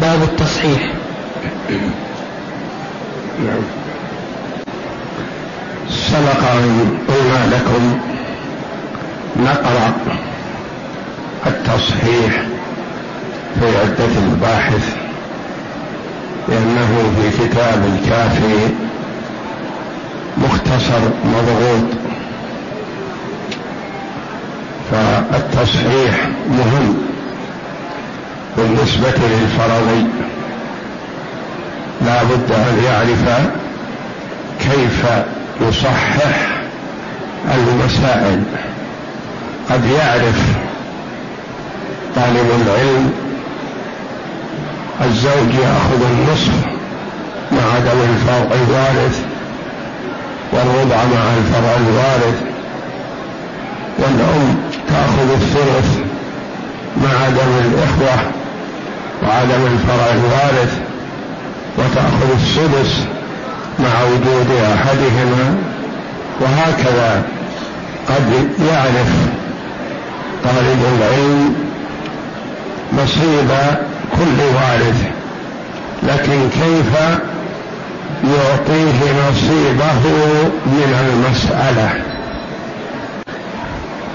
باب التصحيح. نعم. سبق أن قلنا لكم نقرأ التصحيح في عدة الباحث لأنه في كتاب الكافي مختصر مضغوط. فالتصحيح مهم. بالنسبة للفرضي لا بد أن يعرف كيف يصحح المسائل. قد يعرف طالب العلم الزوج يأخذ النصف مع عدم الفرع الوارث والربع مع الفرع الوارث والأم تأخذ الثلث مع عدم الإخوة وعدم الفرع الوارث وتأخذ السدس مع وجود أحدهما وهكذا قد يعرف طالب العلم نصيب كل وارث. لكن كيف يعطيه نصيبه من المسألة؟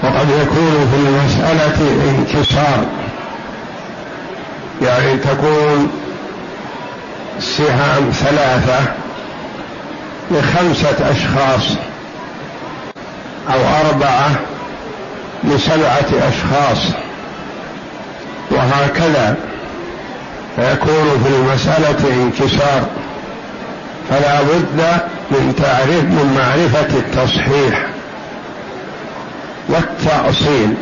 وقد يكون في المسألة انكسار. يعني تكون سهام ثلاثة لخمسة أشخاص أو أربعة لسبعة أشخاص وهكذا. فيكون في المسألة انكسار. فلا بد من تعريف من معرفة التصحيح والتأصيل.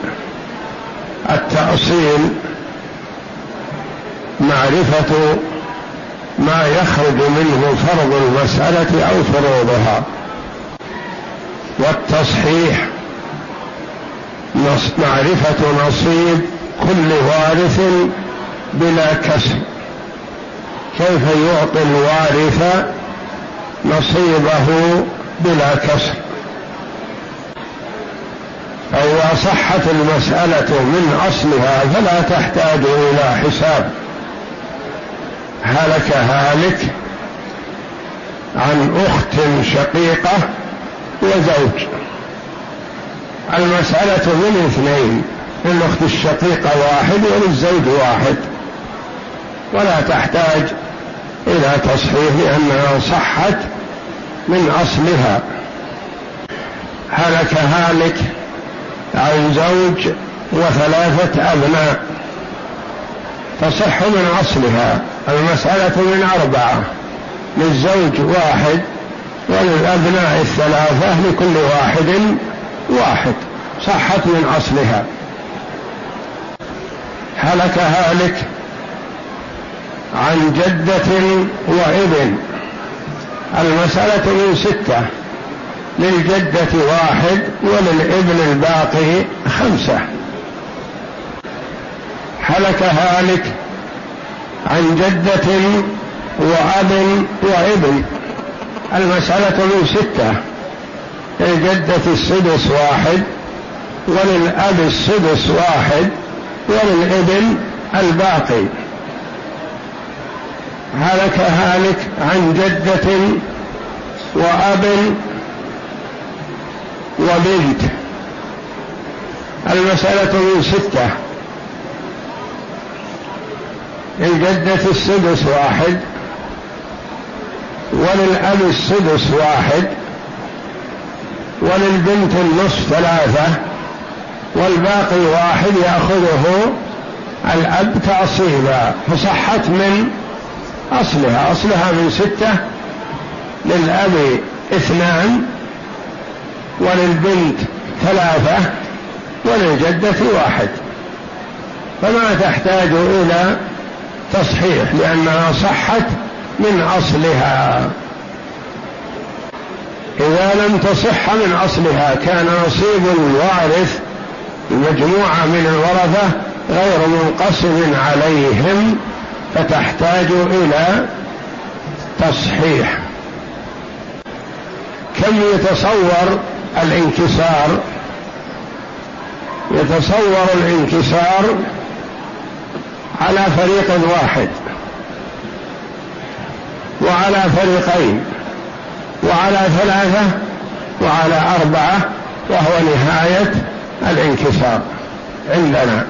التأصيل معرفة ما يخرج منه فرض المسألة أو فروضها. والتصحيح معرفة نصيب كل وارث بلا كسر كيف يعطي الوارث نصيبه بلا كسر فإذا صحت المسألة من أصلها فلا تحتاج إلى حساب. هلك هالك عن أخت شقيقة وزوج. المسألة من اثنين للاخت الشقيقه واحد وللزوج واحد. ولا تحتاج إلى تصحيح لأنها صحت من أصلها. هلك هالك عن زوج وثلاثة أبناء تصح من أصلها. المسألة من أربعة للزوج واحد وللأبناء الثلاثة لكل واحد واحد صحت من أصلها. هلك هالك عن جدة وإبن. المسألة من ستة للجدة واحد وللإبن الباقي خمسة. هلك هالك عن جدة وأب وابن المسألة من ستة. للجدة السدس واحد وللأب السدس واحد وللابن الباقي. هلك هالك عن جدة وأب وبنت. المسألة من ستة. للجدة السدس واحد وللأب السدس واحد وللبنت النصف ثلاثة والباقي واحد يأخذه الأب تعصيبا فصحت من أصلها أصلها من ستة للأب اثنان وللبنت ثلاثة وللجدة واحد. فما تحتاج إلى تصحيح لأنها صحت من أصلها. إذا لم تصح من أصلها كان نصيب الوارث المجموعة من الورثة غير منقسم عليهم فتحتاج إلى تصحيح. كم يتصور الانكسار؟ يتصور الانكسار على فريق واحد وعلى فريقين وعلى ثلاثة وعلى أربعة وهو نهاية الانكسار عندنا.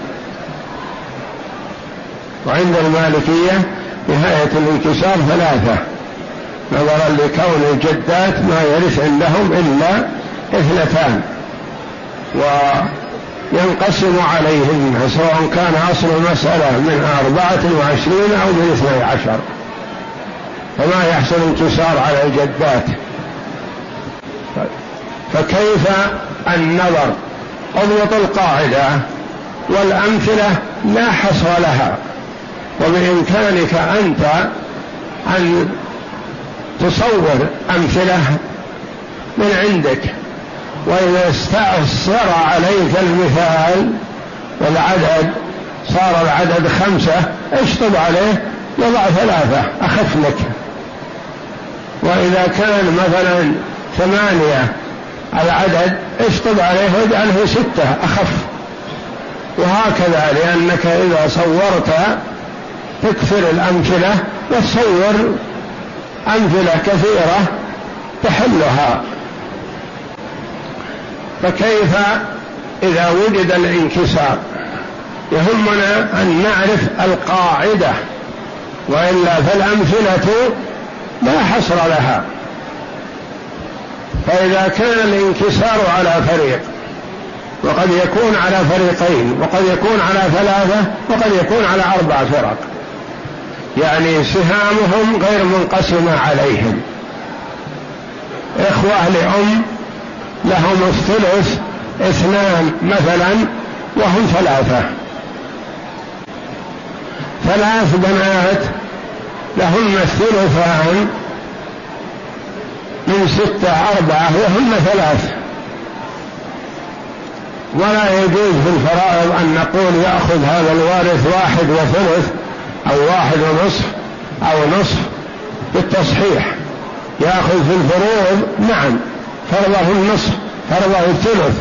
وعند المالكية نهاية الانكسار ثلاثة نظرا لكون الجدات ما يرث عندهم إلا اثنتان وينقسم عليهن سواء كان أصل المسألة من أربعة وعشرين أو من اثني عشر. فما يحصل انتصار على الجدات. فكيف النظر؟ أضبط القاعدة والأمثلة لا حصر لها. وبإمكانك أنت أن تصور أمثلة من عندك. وإذا استأثر عليك المثال والعدد صار العدد خمسة اشطب عليه يضع ثلاثة أخف لك. وإذا كان مثلا ثمانية العدد اشطب عليه واجعله ستة أخف. وهكذا لأنك إذا صورت تكثر الأمثلة وتصور أمثلة كثيرة تحلها. فكيف إذا وجد الانكسار؟ يهمنا أن نعرف القاعدة وإلا فالأمثلة لا حصر لها. فإذا كان الانكسار على فريق وقد يكون على فريقين وقد يكون على ثلاثة وقد يكون على أربع فرق. يعني سهامهم غير منقسمة عليهم. إخوة لأم لهم الثلث اثنان مثلا وهم ثلاثة. ثلاث بنات لهن الثلثان من ستة أربعة وهن ثلاث. ولا يجوز في الفرائض أن نقول يأخذ هذا الوارث واحد وثلث أو واحد ونصف أو نصف بالتصحيح. يأخذ في الفروض نعم فرضه النصف فرضه الثلث.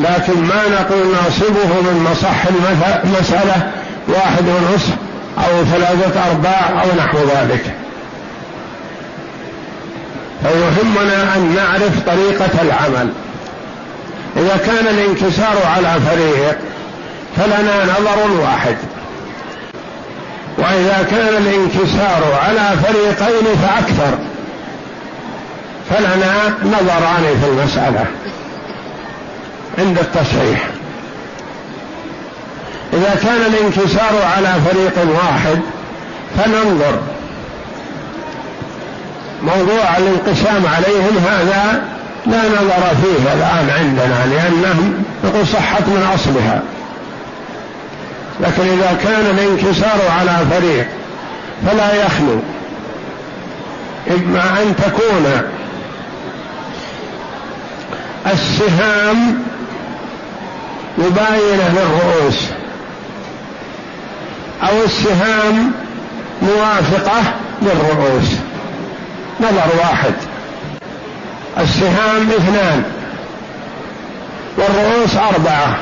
لكن ما نقول ناصبه من مصح المسألة واحد ونصف أو ثلاثة أرباع أو نحو ذلك. فيهمنا أن نعرف طريقة العمل. إذا كان الانكسار على فريق فلنا نظر واحد. وإذا كان الانكسار على فريقين فأكثر. فلنا نظران في المسألة عند التصحيح. إذا كان الانكسار على فريق واحد فننظر موضوع الانقسام عليهم هذا لا نظر فيه الآن عندنا لأنهم نقول صحت من أصلها. لكن إذا كان الانكسار على فريق فلا يخلو. إما أن تكون السهام مباينة للرؤوس. أو السهام موافقة للرؤوس. نظر واحد. السهام اثنان. والرؤوس أربعة.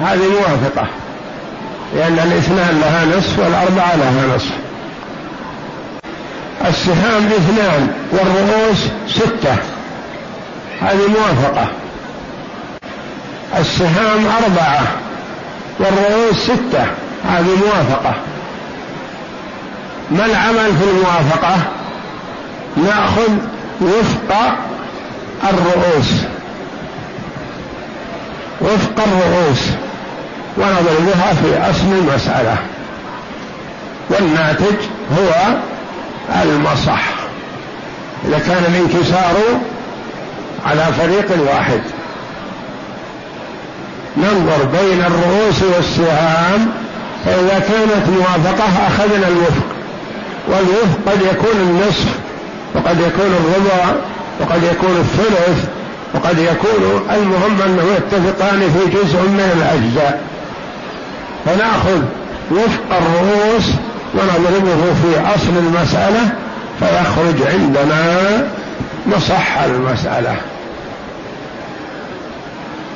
هذه موافقة. لأن الاثنان لها نصف والأربعة لها نصف. السهام اثنان والرؤوس ستة. هذه موافقة. السهام أربعة والرؤوس ستة هذه موافقة. ما العمل في الموافقة؟ نأخذ وفق الرؤوس. وفق الرؤوس. ونضربها في أصل المسألة. والناتج هو المصح. إذا كان الانكسار على فريق واحد. ننظر بين الرؤوس والسهام فإذا كانت موافقة أخذنا الوفق. والوفق قد يكون النصف وقد يكون الربع وقد يكون الثلث وقد يكون المهم أنه يتفقان في جزء من الأجزاء. فنأخذ وفق الرؤوس ونضربه في أصل المسألة فيخرج عندنا مصح المسألة.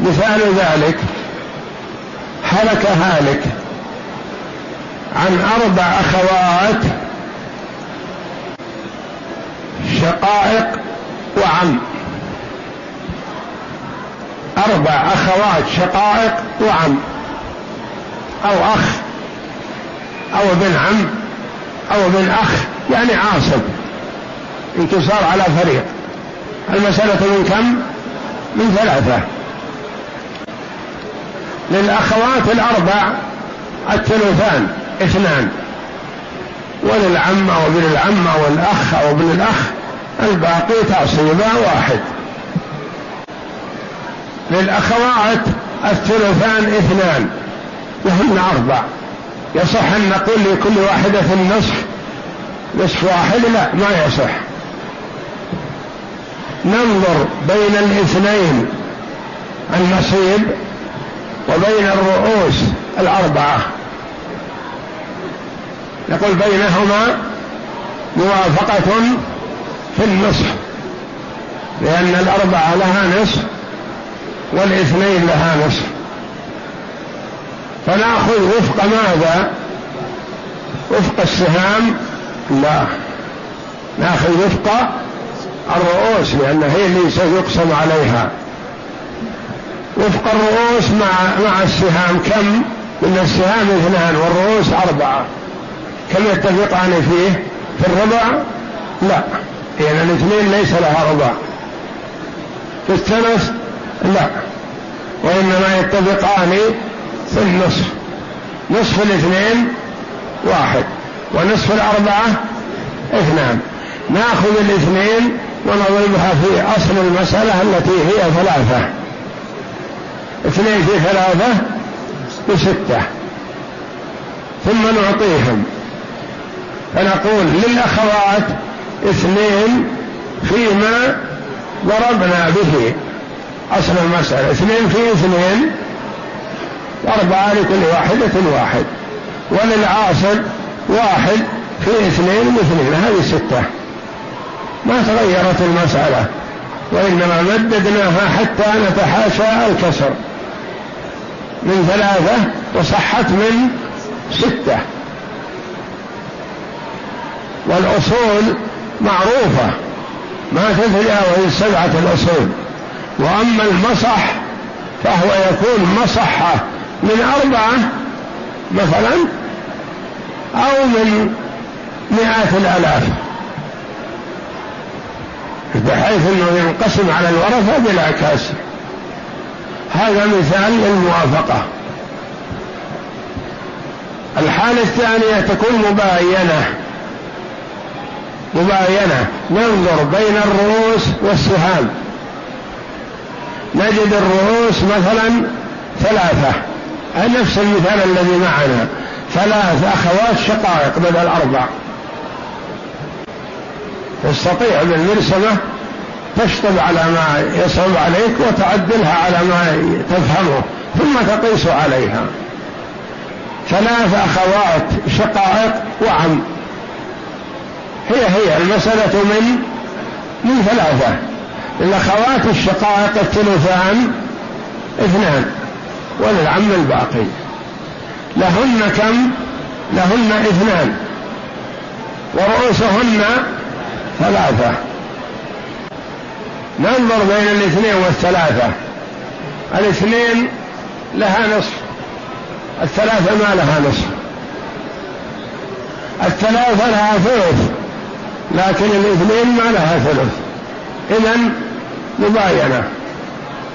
مثال ذلك هلك هالك عن أربع أخوات شقائق وعم. أربع أخوات شقائق وعم. أو أخ أو ابن عم أو ابن أخ يعني عاصب. انتصار على فريق. المسألة من كم؟ من ثلاثة. للأخوات الأربع الثلثان اثنان. وللعم أو ابن العم أو الأخ أو ابن الأخ الباقي تعصيبا واحد. للأخوات الثلثان اثنان وهن أربع. يصح أن نقول لكل واحدة النصف نصف واحد لا ما يصح. ننظر بين الاثنين النصيب وبين الرؤوس الأربعة. نقول بينهما موافقة في النصف لأن الأربعة لها نصف والاثنين لها نصف فنأخذ وفق ماذا؟ وفق السهام؟ لا. نأخذ وفق الرؤوس لأن هي اللي سيقسم عليها. وفق الرؤوس مع مع السهام كم؟ من السهام اثنان والرؤوس أربعة. كم يتفقان فيه؟ في الربع؟ لا. لأن الاثنين ليس لها ربع. في الثلث؟ لا. وإنما يتفقان في النصف. نصف الاثنين واحد. ونصف الأربعة؟ اثنان. ناخذ الاثنين ونضربها في أصل المسألة التي هي ثلاثة. اثنين في ثلاثة بستة. ثم نعطيهم. فنقول للأخوات اثنين فيما ضربنا به أصل المسألة. اثنين في اثنين وأربعة لكل واحدة واحد. وللعاصر واحد في اثنين واثنين هذه ستة. ما تغيرت المسألة وإنما مددناها حتى نتحاشى الكسر. من ثلاثة وصحت من ستة. والأصول معروفة ما تتجاوز سبعة الأصول. وأما المصح فهو يكون مصحة من أربعة مثلا أو من مئات الآلاف. بحيث أنه ينقسم على الورثة بلا كسر هذا مثال للموافقة. الحالة الثانية تكون مباينة. مباينة. ننظر بين الرؤوس والسهام. نجد الرؤوس مثلا ثلاثة. نفس المثال الذي معنا. ثلاث أخوات شقائق بدل أربع تستطيع بالمرسمة تشطب على ما يصعب عليك وتعدلها على ما تفهمه ثم تقيس عليها. ثلاث أخوات شقائق وعم. هي هي المسألة من من ثلاثة. الأخوات الشقائق الثلثان اثنان وللعم الباقي. لهن كم؟ لهن اثنان. ورؤوسهن ثلاثة. ننظر بين الاثنين والثلاثة. الاثنين لها نصف. الثلاثة ما لها نصف. الثلاثة لها ثلث لكن الاثنين ما لها ثلث. إذا مباينة.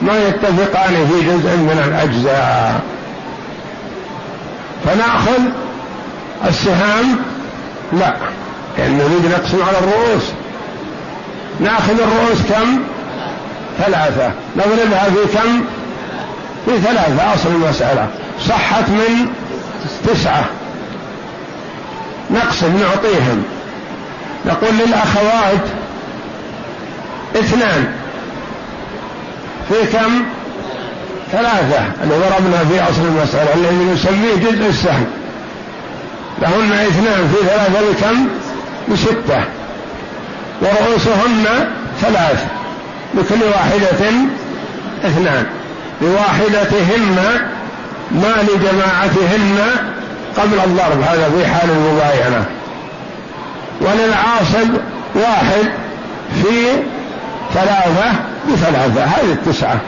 ما يتفقان في جزء من الأجزاء. فنأخذ السهام؟ لا لأن نريد نقسم على الرؤوس. نأخذ الرؤوس كم؟ ثلاثة. نضربها في كم؟ في ثلاثة أصل المسألة. صحت من تسعة. نقسم نعطيهم. نقول للأخوات اثنان. في كم؟ ثلاثة. اللي ضربنا في أصل المسألة الذي نسميه جزء السهم. لهن اثنان في ثلاثة بكم بستة ورؤوسهن ثلاث. لكل واحدة اثنان. لواحدتهن ما لجماعتهن قبل الضرب. هذا في حال المباينة. وللعاصب واحد في ثلاثة بثلاثة. هذه التسعة.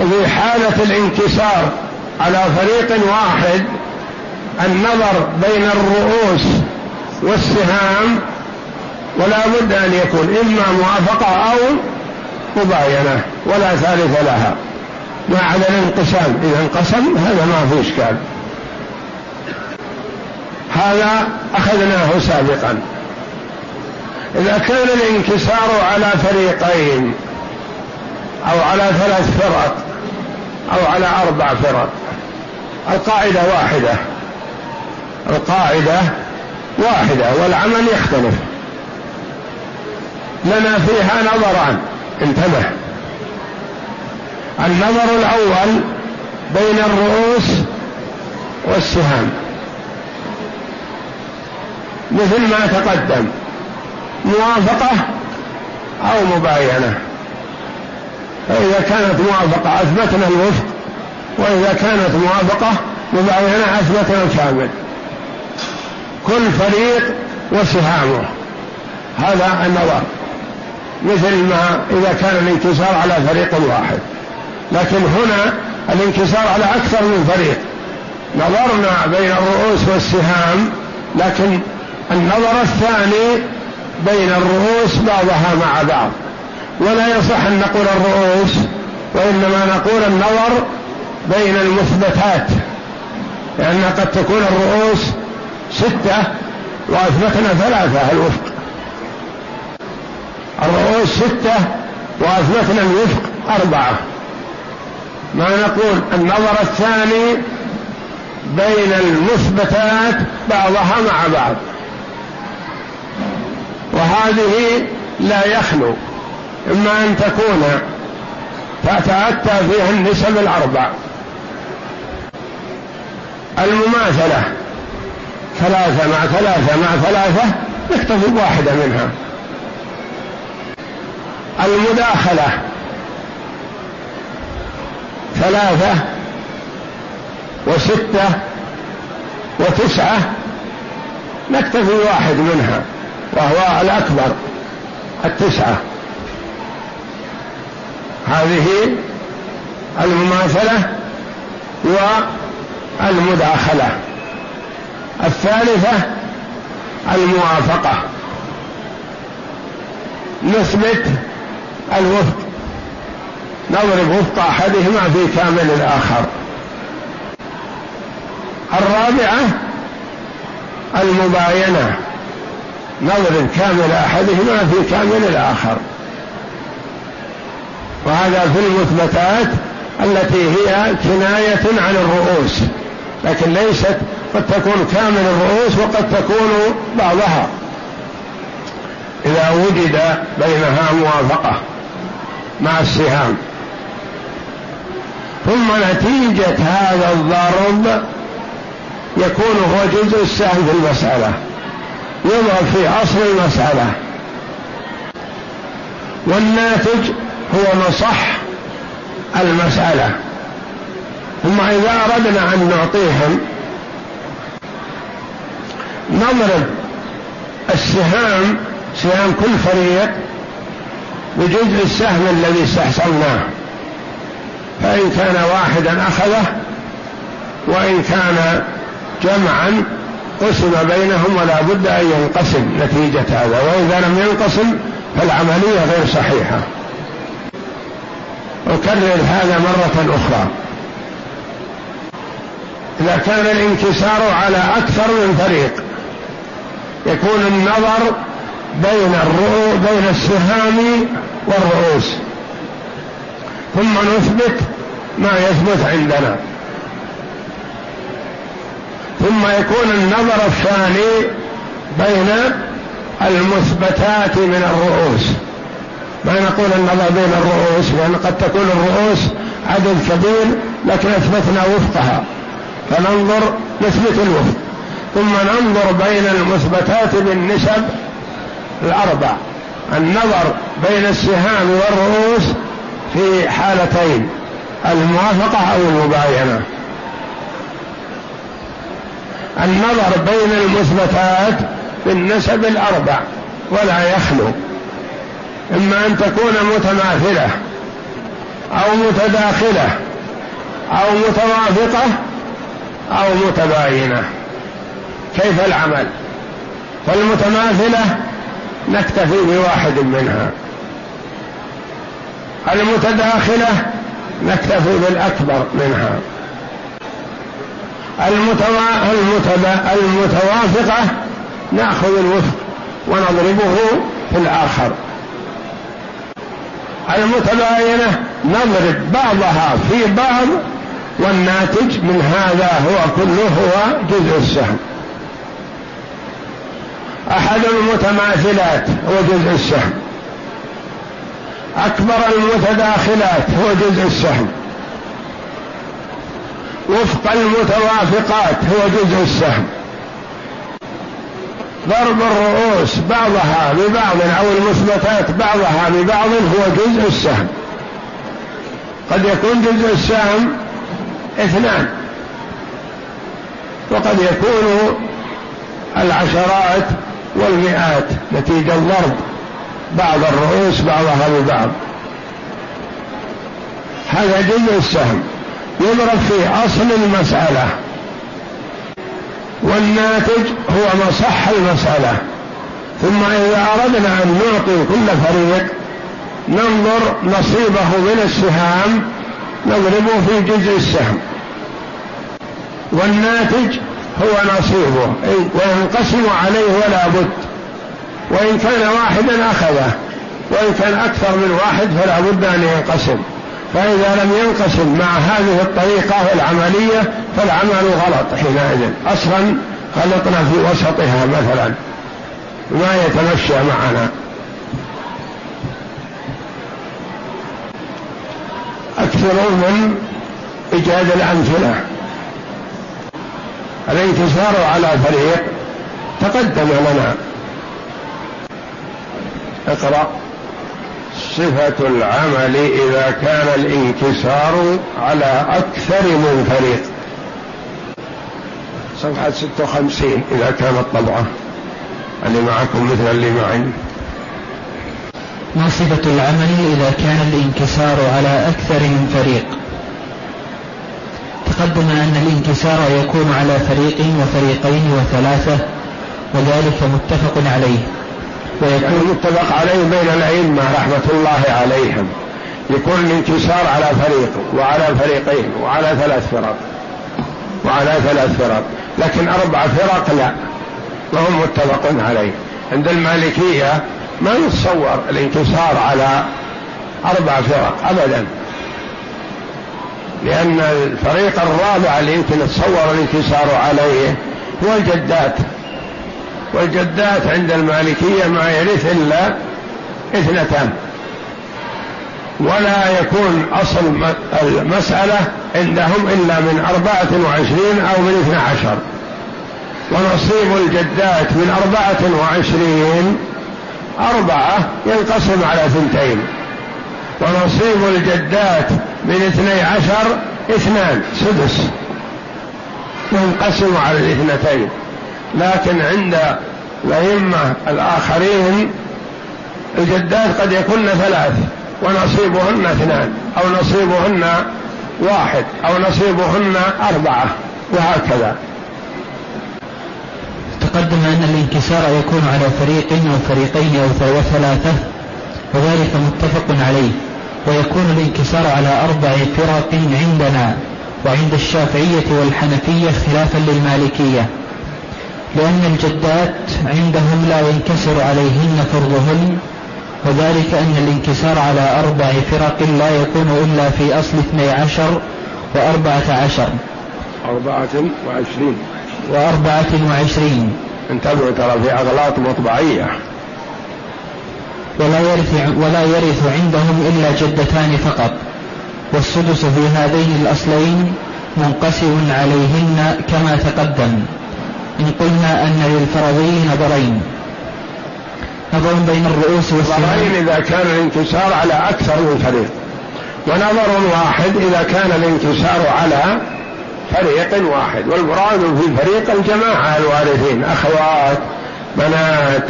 وفي حالة الانكسار على فريق واحد النظر بين الرؤوس والسهام ولا بد أن يكون إما موافقة أو مباينة ولا ثالث لها. ما على الانقسام إذا انقسم هذا ما في إشكال. هذا أخذناه سابقا. إذا كان الانكسار على فريقين أو على ثلاث فرق أو على أربع فرق القاعدة واحدة. القاعدة واحدة والعمل يختلف. لنا فيها نظران انتبه. النظر الأول بين الرؤوس والسهام. مثل ما تقدم. موافقة أو مباينة. فإذا كانت موافقة أثبتنا الوفق وإذا كانت موافقة مباينة أثبتنا الكامل. كل فريق وسهامه. هذا النظر. مثل ما إذا كان الانكسار على فريق واحد. لكن هنا الانكسار على أكثر من فريق. نظرنا بين الرؤوس والسهام لكن النظر الثاني بين الرؤوس بعضها مع بعض. ولا يصح أن نقول الرؤوس وإنما نقول النظر بين المثبتات. لأن قد تكون الرؤوس ستة وأثبتنا ثلاثة الوفق. الرؤوس ستة وأثبتنا الوفق أربعة. ما نقول النظر الثاني بين المثبتات بعضها مع بعض. وهذه لا يخلو إما أن تكون تتأتى فيها النسب الأربع. المماثلة ثلاثة مع ثلاثة مع ثلاثة نكتفي بواحدة منها. المداخلة. ثلاثة وستة وتسعة. نكتفي واحد منها وهو الأكبر التسعة. هذه المماثلة والمداخلة. الثالثة الموافقة. نثبت الوفق نضرب وفق أحدهما في كامل الآخر. الرابعة المباينة. نضرب كامل أحدهما في كامل الآخر. وهذا في المثبتات التي هي كناية عن الرؤوس. لكن ليست قد تكون كامل الرؤوس وقد تكون بعضها. إذا وجد بينها موافقة. مع السهام. ثم نتيجة هذا الضرب يكون هو جزء السهم في المسألة. يضرب في أصل المسألة. والناتج هو مصح المسألة. ثم إذا أردنا أن نعطيهم نضرب السهام سهام كل فريق بجزء السهم الذي استحصلناه. فإن كان واحدا أخذه وإن كان جمعا قسم بينهم ولا بد أن ينقسم نتيجة هذا. وإذا لم ينقسم فالعملية غير صحيحة. أكرر هذا مرة أخرى. إذا كان الانكسار على أكثر من فريق يكون النظر بين الرؤو بين السهام والرؤوس. ثم نثبت ما يثبت عندنا. ثم يكون النظر الثاني بين المثبتات من الرؤوس. ما نقول النظر بين الرؤوس لأن قد تكون الرؤوس عدد كبير لكن أثبتنا وفقها. فننظر نثبت الوفق. ثم ننظر بين المثبتات بالنسب الأربع. النظر بين السهام والرؤوس في حالتين الموافقة أو المباينة. النظر بين المثبتات بالنسب الأربع ولا يخلو. إما أن تكون متماثلة أو متداخلة أو متوافقة أو متباينة. كيف العمل؟ فالمتماثلة نكتفي بواحد منها. المتداخلة نكتفي بالأكبر منها. المتوا... المتبا... المتوافقة نأخذ الوفق ونضربه في الآخر. المتباينة نضرب بعضها في بعض والناتج من هذا هو كله هو جزء السهم. أحد المتماثلات هو جزء السهم. أكبر المتداخلات هو جزء السهم. وفق المتوافقات هو جزء السهم. ضرب الرؤوس بعضها ببعض أو المثبتات بعضها ببعض هو جزء السهم. قد يكون جزء السهم اثنان. وقد يكون العشرات والمئات نتيجة ضرب بعض الرؤوس بعضها ببعض. هذا جزء السهم. يضرب في أصل المسألة. والناتج هو مصح المسألة. ثم إذا أردنا أن نعطي كل فريق ننظر نصيبه من السهام نضربه في جزء السهم. والناتج هو نصيبه وينقسم عليه ولا بد. وإن كان واحدا أخذه وإن كان أكثر من واحد فلا بد أن ينقسم. فإذا لم ينقسم مع هذه الطريقة العملية فالعمل غلط حينئذ. أصلا غلطنا في وسطها مثلا. ما يتمشى معنا. أكثر من إيجاد الأمثلة. الانتصار على فريق تقدم لنا. اقرأ. صفة العمل إذا كان الانكسار على أكثر من فريق. صفحة 56 إذا كانت طبعة اللي معكم مثل اللي معي. ما صفة العمل إذا كان الانكسار على أكثر من فريق؟ تقدم أن الانكسار يكون على فريق وفريقين وثلاثة وذلك متفق عليه. ويكون متفق عليه بين الأئمة رحمة الله عليهم. يكون الانكسار على فريق وعلى فريقين وعلى ثلاث فرق وعلى ثلاث فرق لكن أربع فرق لا ما هم متفق عليه. عند المالكية ما يتصور الانكسار على أربع فرق أبدا. لأن الفريق الرابع اللي يمكن يتصور الانكسار عليه هو الجدات. والجدات عند المالكية ما يرث إلا اثنتان. ولا يكون أصل المسألة عندهم إلا من أربعة وعشرين أو من اثنى عشر. ونصيب الجدات من أربعة وعشرين أربعة ينقسم على ثنتين. ونصيب الجدات من اثني عشر اثنان سدس ينقسم على الاثنتين لكن عند الأئمة الآخرين الجدات قد يكن ثلاث ونصيبهن اثنان أو نصيبهن واحد أو نصيبهن أربعة وهكذا. تقدم أن الانكسار يكون على فريق أو فريقين أو ثلاثة وذلك متفق عليه. ويكون الانكسار على أربع فرق عندنا وعند الشافعية والحنفية خلافا للمالكية. لأن الجدات عندهم لا ينكسر عليهن فرضهن وذلك أن الانكسار على أربع فرق لا يكون إلا في أصل اثني عشر وأربعة عشر. أربعة وعشرين. وأربعة وعشرين. انتبهوا ترى في أغلاط مطبعية. ولا يرث ولا يرث عندهم إلا جدتان فقط. والسدس في هذين الأصلين منقسم عليهن كما تقدم. إن قلنا أن للفرضي نظرين. نظر بين الرؤوس والسهام نظرين إذا كان الانكسار على أكثر من فريق. ونظر واحد إذا كان الانكسار على فريق واحد. والمراد في الفريق الجماعة الوارثين أخوات بنات.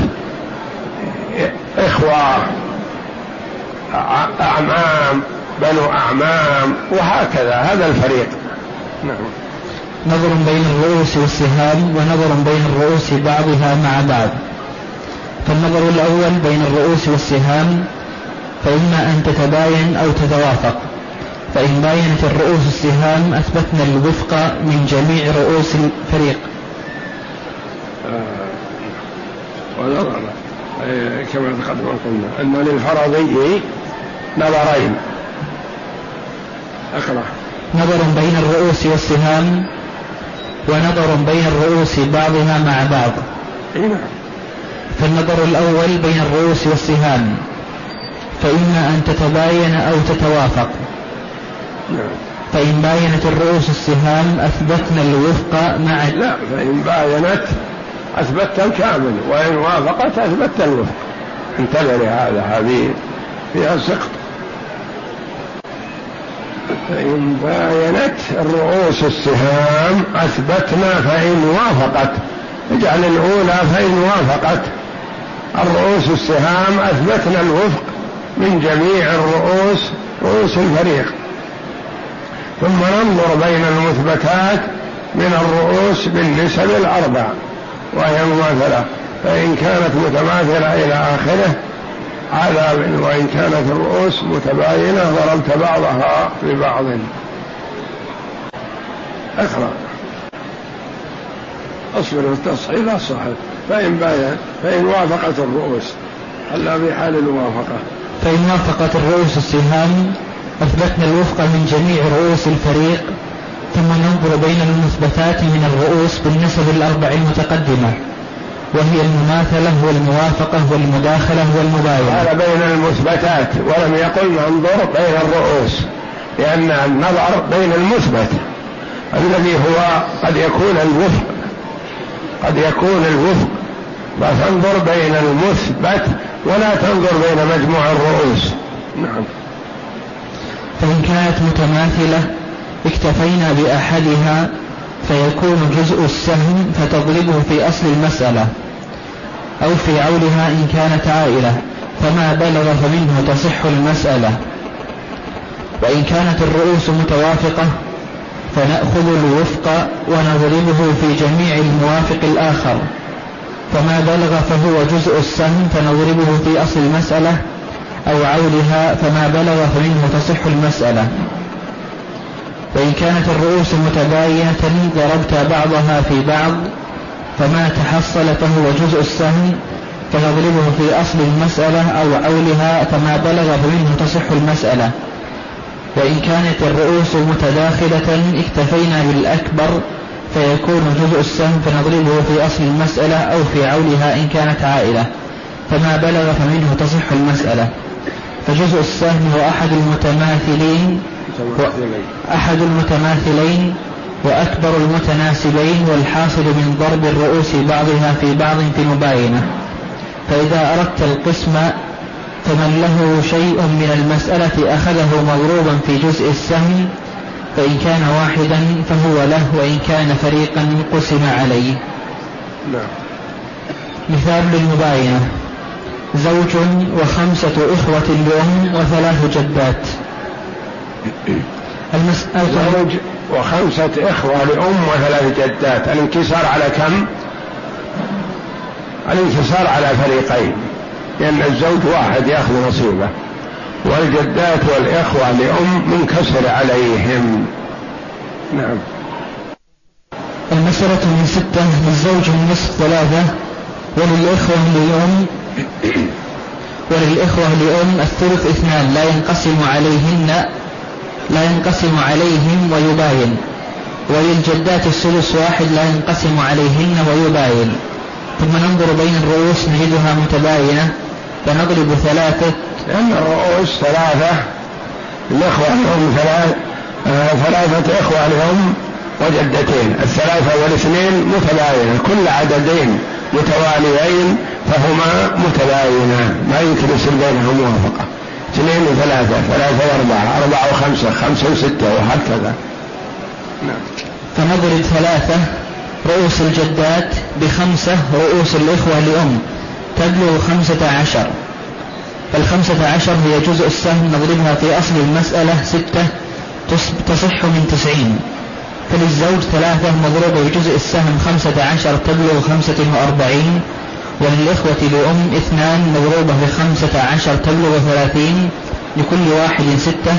إخوة أعمام بنو أعمام وهكذا هذا الفريق. نعم. نظر بين الرؤوس والسهام ونظر بين الرؤوس بعضها مع بعض. فالنظر الأول بين الرؤوس والسهام فإما أن تتباين أو تتوافق. فإن باينت الرؤوس السهام أثبتنا الوفق من جميع رؤوس الفريق آه ونظر كما تقدم قلنا. أن للفرضي نظرين. أقرأ. نظر بين الرؤوس والسهام ونظر بين الرؤوس بعضها مع بعض. نعم. فالنظر الأول بين الرؤوس والسهام. فإما أن تتباين أو تتوافق. نعم. فإن باينت الرؤوس السهام أثبتنا الوفق مع لا فإن باينت أثبتت الكامل وإن وافقت أثبتت الوفق. انتبه لهذا هذه فيها سقط فإن باينت الرؤوس السهام أثبتنا فإن وافقت. اجعل الأولى فإن وافقت. الرؤوس السهام أثبتنا الوفق من جميع الرؤوس رؤوس الفريق. ثم ننظر بين المثبتات من الرؤوس بالنسب الأربع وهي مماثلة فإن كانت متماثلة إلى آخره عذاب وإن كانت الرؤوس متباينة ضربت بعضها ببعض. اقرأ. اصبر التصحيح الصحيح فإن باين فإن وافقت الرؤوس. هلا في حال الموافقة. فإن وافقت الرؤوس السهام أثبتنا الوفق من جميع رؤوس الفريق ثم ننظر بين المثبتات من الرؤوس بالنسب الأربع المتقدمة. وهي المماثلة والموافقة والمداخلة والمباينة. هذا بين المثبتات ولم يقل ننظر بين الرؤوس لأن النظر بين المثبت الذي هو قد يكون الوفق قد يكون الوفق. فتنظر بين المثبت ولا تنظر بين مجموع الرؤوس. نعم. فإن كانت متماثلة اكتفينا بأحدها فيكون جزء السهم فتضربه في أصل المسألة. أو في عولها إن كانت عائلة فما بلغ فمنه تصح المسألة. وإن كانت الرؤوس متوافقة فنأخذ الوفق ونضربه في جميع الموافق الآخر. فما بلغ فهو جزء السهم فنضربه في أصل المسألة أو عولها فما بلغ فمنه تصح المسألة. وإن كانت الرؤوس متباينة ضربت بعضها في بعض فما تحصل فهو جزء السهم فنضربه في أصل المسألة أو عولها فما بلغ فمنه تصح المسألة. وإن كانت الرؤوس متداخلة اكتفينا بالأكبر فيكون جزء السهم فنضربه في أصل المسألة أو في عولها إن كانت عائلة. فما بلغ فمنه تصح المسألة. فجزء السهم هو أحد المتماثلين أحد المتماثلين وأكبر المتناسبين والحاصل من ضرب الرؤوس بعضها في بعض في مباينة. فإذا أردت القسم فمن له شيء من المسألة أخذه مضروبا في جزء السهم فإن كان واحدا فهو له وإن كان فريقا قسم عليه. نعم. مثال للمباينة. زوج وخمسة إخوة لأم وثلاث جدات. المسألة زوج وخمسة إخوة لأم وثلاث جدات الانكسار على كم؟ الانكسار على فريقين. لأن الزوج واحد يأخذ نصيبه. والجدات والإخوة لأم منكسر عليهم. نعم. المسألة من ستة للزوج النصف ثلاثة وللإخوة لأم وللإخوة لأم الثلث اثنان لا ينقسم عليهن لا ينقسم عليهم ويباين. وللجدات السدس واحد لا ينقسم عليهن ويباين. ثم ننظر بين الرؤوس نجدها متباينة. فنضرب ثلاثة. لأن الرؤوس ثلاثة. الإخوة لهم ثلاث آه ثلاثة إخوة لهم وجدتين. الثلاثة والاثنين متباينة. كل عددين متواليين فهما متباينان ما يمكن يصير بينهم موافقة. اثنين وثلاثة ثلاثة وأربعة أربعة وخمسة خمسة وستة وهكذا. نعم. فنضرب ثلاثة رؤوس الجدات بخمسة رؤوس الإخوة لأم تبلغ خمسة عشر. فالخمسة عشر هي جزء السهم نضربها في أصل المسألة ستة تصح من تسعين. فللزوج ثلاثة مضروبة بجزء السهم خمسة عشر تبلغ خمسة وأربعين وللإخوة لأم اثنان مضروبة بخمسة عشر تبلغ ثلاثين لكل واحد ستة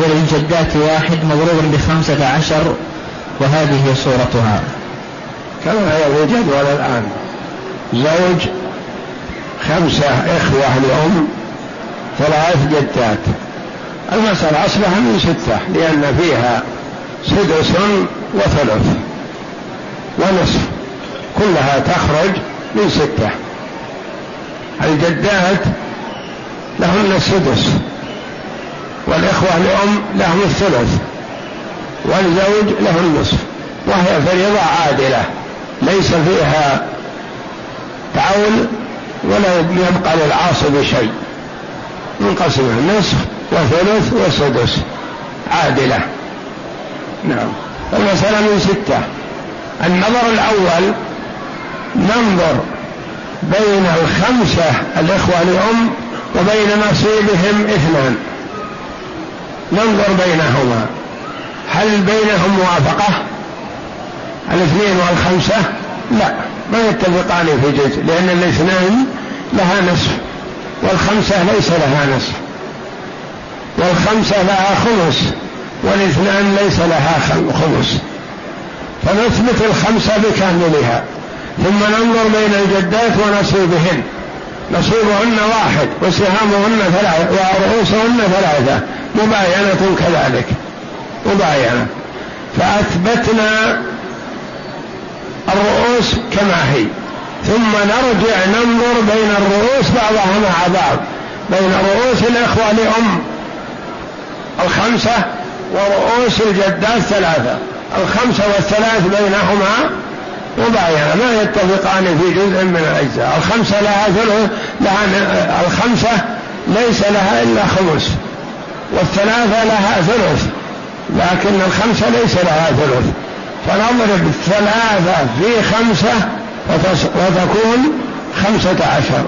وللجدات واحد مضروب بخمسة عشر وهذه صورتها. كما في الجدول الآن زوج خمسة إخوة لأم ثلاث جدات. المسألة أصلها من ستة لأن فيها سدس وثلث ونصف. كلها تخرج من ستة. الجدات لهن السدس. والإخوة لأم لهم الثلث. والزوج له النصف. وهي فريضة عادلة. ليس فيها تعول ولا يبقى للعاصب شيء منقسمة. نصف وثلث وسدس. عادلة. نعم. المسألة من ستة. النظر الأول ننظر بين الخمسة الإخوة لأم وبين نصيبهم اثنان. ننظر بينهما. هل بينهم موافقة؟ الاثنين والخمسة؟ لا ما يتفقان في جزء لأن الاثنين لها نصف والخمسة ليس لها نصف. والخمسة لها خمس والاثنان ليس لها خمس. فنثبت الخمسة بكاملها. ثم ننظر بين الجدات ونصيبهن. نصيبهن واحد وسهامهن ثلاثة ورؤوسهن ثلاثة. مباينة كذلك. مباينة. فأثبتنا الرؤوس كما هي. ثم نرجع ننظر بين الرؤوس بعضها مع بعض. بين رؤوس الإخوة لأم. الخمسة ورؤوس الجدات ثلاثة. الخمسة والثلاث بينهما مباينة ما يتفقان في جزء من الأجزاء. الخمسة لها ثلث لها الخمسة ليس لها إلا خمس. والثلاثة لها ثلث لكن الخمسة ليس لها ثلث فنضرب ثلاثة في خمسة وتكون خمسة عشر.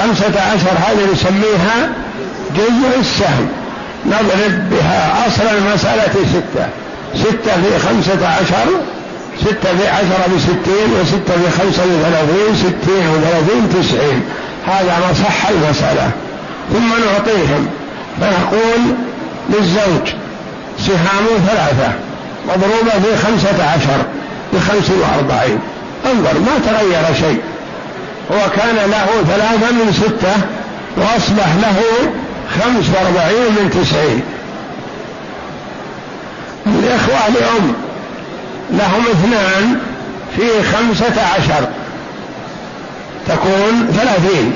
خمسة عشر هذه نسميها جزء السهم. نضرب بها أصل المسألة ستة. ستة في خمسة عشر ستة في عشرة بستين وستة في خمسة بثلاثين ستين وثلاثين تسعين. هذا ما صح المسألة. ثم نعطيهم. فنقول للزوج سهام ثلاثة مضروبة في خمسة عشر بخمس وأربعين. انظر ما تغير شيء. هو كان له ثلاثة من ستة وأصبح له خمس وأربعين من تسعين. الإخوة لأم لهم اثنان في خمسة عشر. تكون ثلاثين.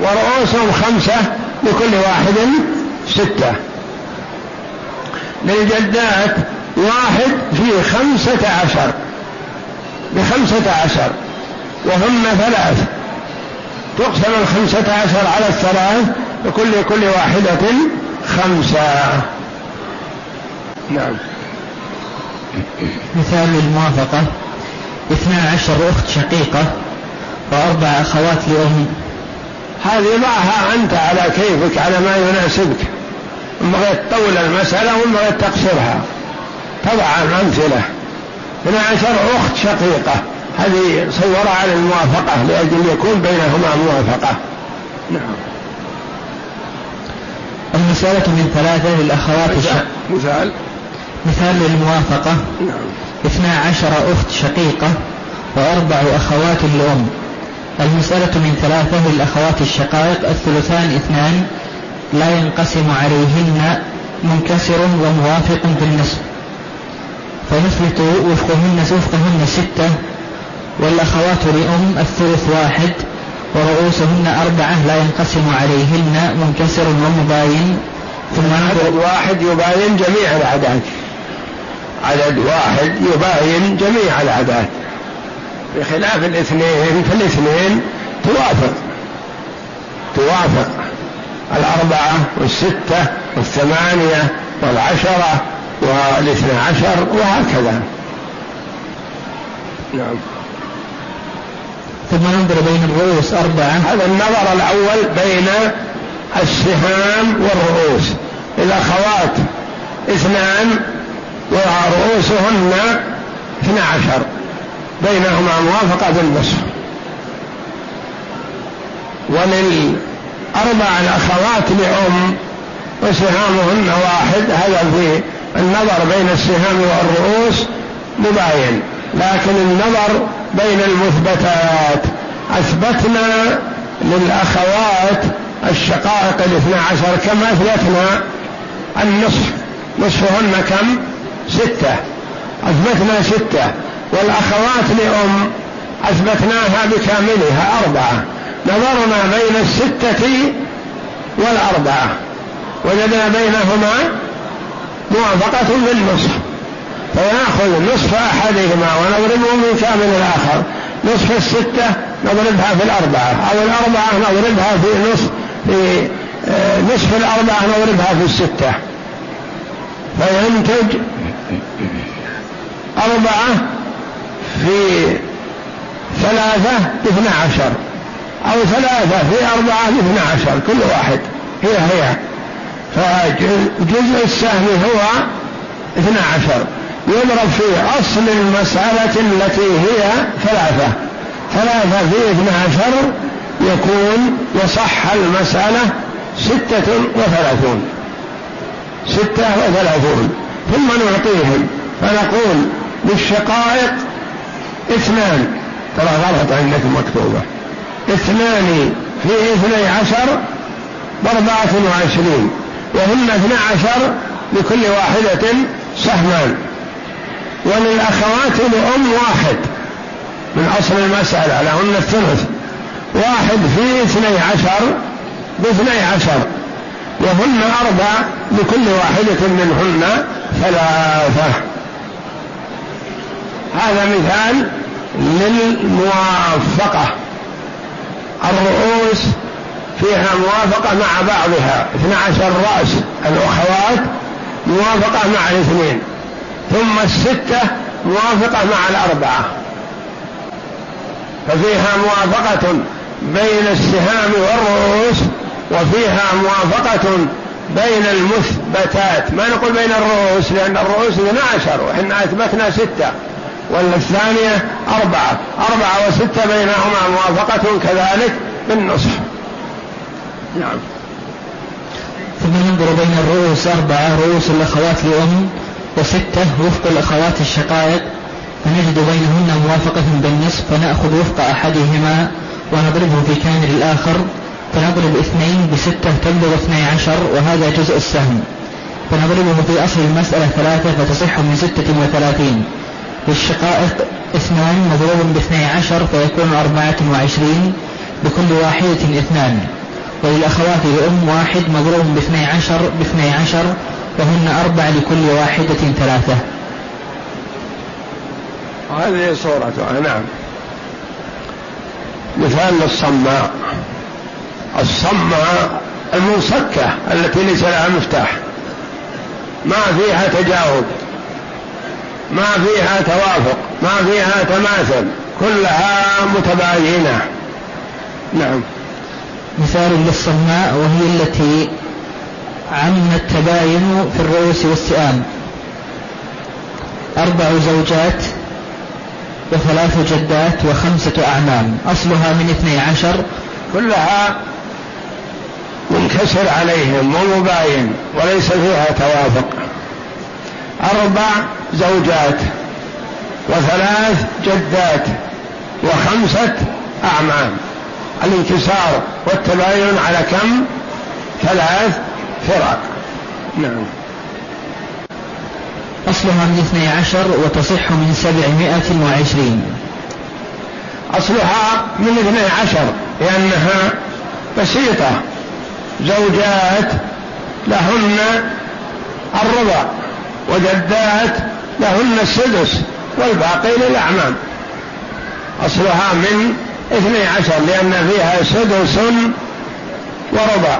ورؤوسهم خمسة لكل واحد ستة. للجدات واحد في خمسة عشر. بخمسة عشر. وهن ثلاث. تقسم الخمسة عشر على الثلاث لكل كل واحدة خمسة. نعم. مثال للموافقة. اثنا عشر أخت شقيقة وأربع أخوات لأم. هذه ضعها أنت على كيفك على ما يناسبك. إن بغيت تطول المسألة وإن بغيت تقصرها. تضع الأمثلة اثنا عشر أخت شقيقة. هذه صورها على الموافقة لأجل يكون بينهما موافقة. نعم. المسألة من ثلاثة للأخوات مثال, مثال للموافقة. نعم. اثنا عشر أخت شقيقة وأربع أخوات لأم. المسألة من ثلاثة للأخوات الشقائق. الثلثان اثنان. لا ينقسم عليهن منكسر وموافق في النصف فنثبت وفقهن وفقهن ستة. والأخوات لأم الثلث واحد. ورؤوسهن أربعة. لا ينقسم عليهن منكسر ومباين. ثم عدد واحد يباين جميع العادات عدد واحد يباين جميع العادات بخلاف الاثنين فالاثنين توافق. توافق. الأربعة والستة والثمانية والعشرة والاثنى عشر وهكذا. نعم. ثم ننظر بين الرؤوس أربعة. هذا النظر الأول بين السهام والرؤوس. الأخوات اثنان ورؤوسهن اثنى عشر. بينهما موافقة بالنصف. وللأربع الأخوات لأم وسهامهن واحد. هذا في النظر بين السهام والرؤوس مباين لكن النظر بين المثبتات. أثبتنا للأخوات الشقائق الاثنى عشر كم أثبتنا النصف. نصفهن كم؟ ستة. أثبتنا ستة. والأخوات لأم أثبتناها بكاملها أربعة. نظرنا بين الستة والأربعة. وجدنا بينهما موافقة للنصف. فنأخذ نصف أحدهما ونضربه من كامل الآخر. نصف الستة نضربها في الأربعة. أو الأربعة نضربها في نصف في آه، نصف الأربعة نضربها في الستة. فينتج أربعة في ثلاثة باثنى عشر أو ثلاثة في أربعة باثنى عشر كل واحد. هي هي. فجزء السهم هو اثنى عشر. يضرب في أصل المسألة التي هي ثلاثة. ثلاثة في اثنى عشر يكون يصح المسألة ستة وثلاثون. ستة وثلاثون. ثم نعطيهم. فنقول للشقائق اثنان. ترى غلط عندكم مكتوبة. اثنان في اثني عشر بأربعة وعشرين وهن اثنى عشر لكل واحدة سهمان. وللأخوات لأم واحد. من أصل المسألة لهن الثلث. واحد في اثني عشر باثني عشر. وهن أربع لكل واحدة منهن ثلاثة. هذا مثال للموافقة. الرؤوس فيها موافقة مع بعضها. اثنى عشر رأس الأخوات موافقة مع الاثنين. ثم الستة موافقة مع الأربعة. ففيها موافقة بين السهام والرؤوس وفيها موافقة بين المثبتات. ما نقول بين الرؤوس؟ لأن الرؤوس اثنا عشر وإحنا أثبتنا ستة. والثانية أربعة. أربعة وستة بينهما موافقة كذلك بالنصف نعم. ثم ننظر بين الرؤوس أربعة رؤوس الأخوات لأم وستة وفق الأخوات الشقائق. فنجد بينهن موافقة بالنصف فنأخذ وفق أحدهما ونضربه في كامل الآخر. فنضرب اثنين بستة تبلغ اثني عشر وهذا جزء السهم. فنضربه في أصل المسألة ثلاثة فتصح من ستة وثلاثين للشقائق اثنان مضروب باثني عشر فيكون أربعة وعشرين بكل واحدة اثنان. وللأخوات لأم واحد مضروب باثني عشر باثني عشر وهن أربع لكل واحدة ثلاثة. هذه صورتها نعم. مثال للصماء. الصماء المنصكة التي ليس لها مفتاح. ما فيها تجاوب ما فيها توافق ما فيها تماثل كلها متباينة. نعم. مثال للصماء وهي التي عم التباين في الرؤوس والسئام أربع زوجات وثلاث جدات وخمسة أعمام أصلها من اثني عشر كلها منكسر عليهم ومباين وليس فيها توافق. أربع زوجات وثلاث جدات وخمسة أعمام. الانكسار والتباين على كم؟ ثلاث فرق. نعم. أصلها من اثني عشر وتصح من سبعمائة وعشرين. أصلها من اثني عشر لأنها بسيطة. زوجات لهن الربع وجدات لهن السدس والباقي للأعمام. أصلها من اثني عشر لأن فيها سدس وربع.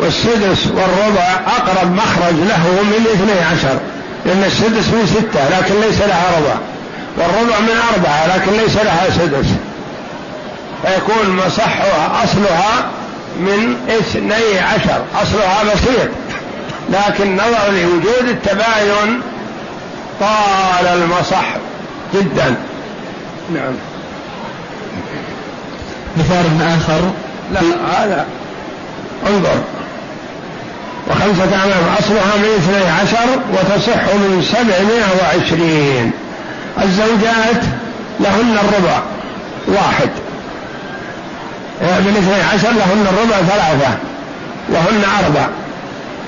والسدس والربع أقرب مخرج له من اثني عشر لأن السدس من ستة لكن ليس لها ربع. والربع من أربعة لكن ليس لها سدس. فيكون مصحها أصلها من اثني عشر. أصلها بسيط. لكن نظرا لوجود التباين طال المصح جدا. نعم. مثال آخر. لا هذا انظر. وخمسة أعمام. أصلها من اثني عشر وتصح من سبعمائة وعشرين. الزوجات لهن الربع واحد. من اثني عشر لهن الربع ثلاثة وهن أربع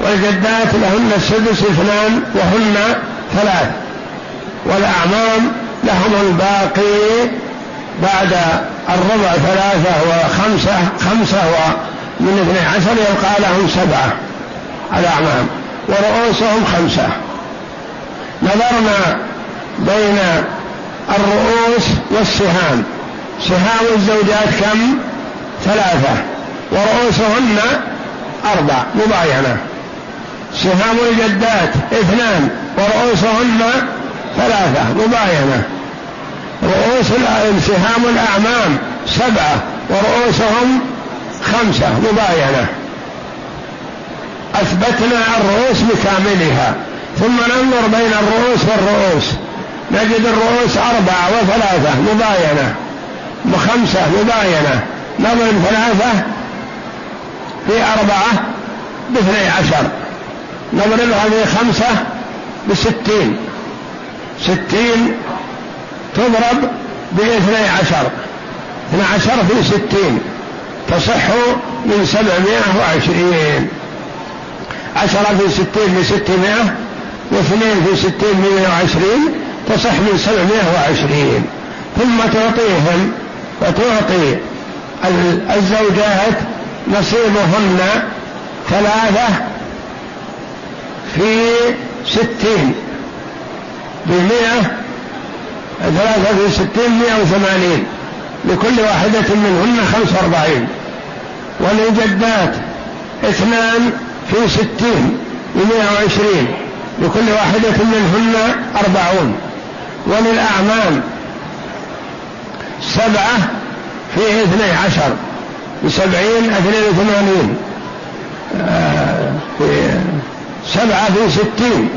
والجدات لهن السدس اثنان وهن ثلاث والأعمام لهم الباقي بعد الربع ثلاثة وخمسة خمسة ومن اثني عشر يبقى لهم سبعة الأعمام ورؤوسهم خمسة نظرنا بين الرؤوس والسهام سهام الزوجات كم؟ ثلاثة ورؤوسهن أربع مباينة. سهام الجدات اثنان ورؤوسهن ثلاثة مباينة. رؤوس سهام الأعمام سبعة ورؤوسهم خمسة مباينة. أثبتنا الرؤوس بكاملها ثم ننظر بين الرؤوس والرؤوس. نجد الرؤوس أربعة وثلاثة مباينة. وخمسة مباينة. نضرب ثلاثة في أربعة باثني عشر. نضربها في خمسة بستين. ستين تضرب باثني عشر. اثنى عشر في ستين تصح من سبعمائة وعشرين. عشرة في ستين بستمائة واثنين في ستين مئة وعشرين تصح من سبعمائة وعشرين. ثم تعطيهم وتعطي الزوجات نصيبهن ثلاثة في ستين بمئة ثلاثة في ستين مئة وثمانين. لكل واحدة منهن خمس وأربعين. وللجدات اثنان في ستين بمئة وعشرين. لكل واحدة منهن أربعون. وللأعمام سبعة فيه اثني عشر بسبعين اثنين وثمانين آه في سبعة في ستين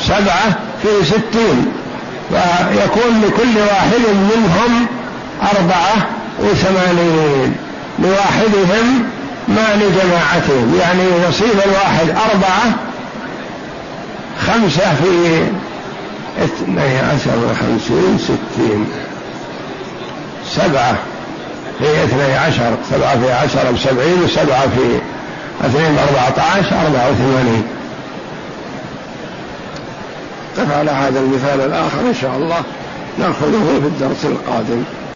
سبعة في ستين فيكون لكل واحد منهم أربعة وثمانين لواحدهم ما لجماعتهم يعني نصيب الواحد أربعة خمسة في اثني عشر وخمسين ستين سبعة. في اثني عشر سبعة في عشر بسبعين وسبعة في اثنين بأربعة عشر أربعة وثمانين. على هذا المثال الآخر إن شاء الله نأخذه في الدرس القادم.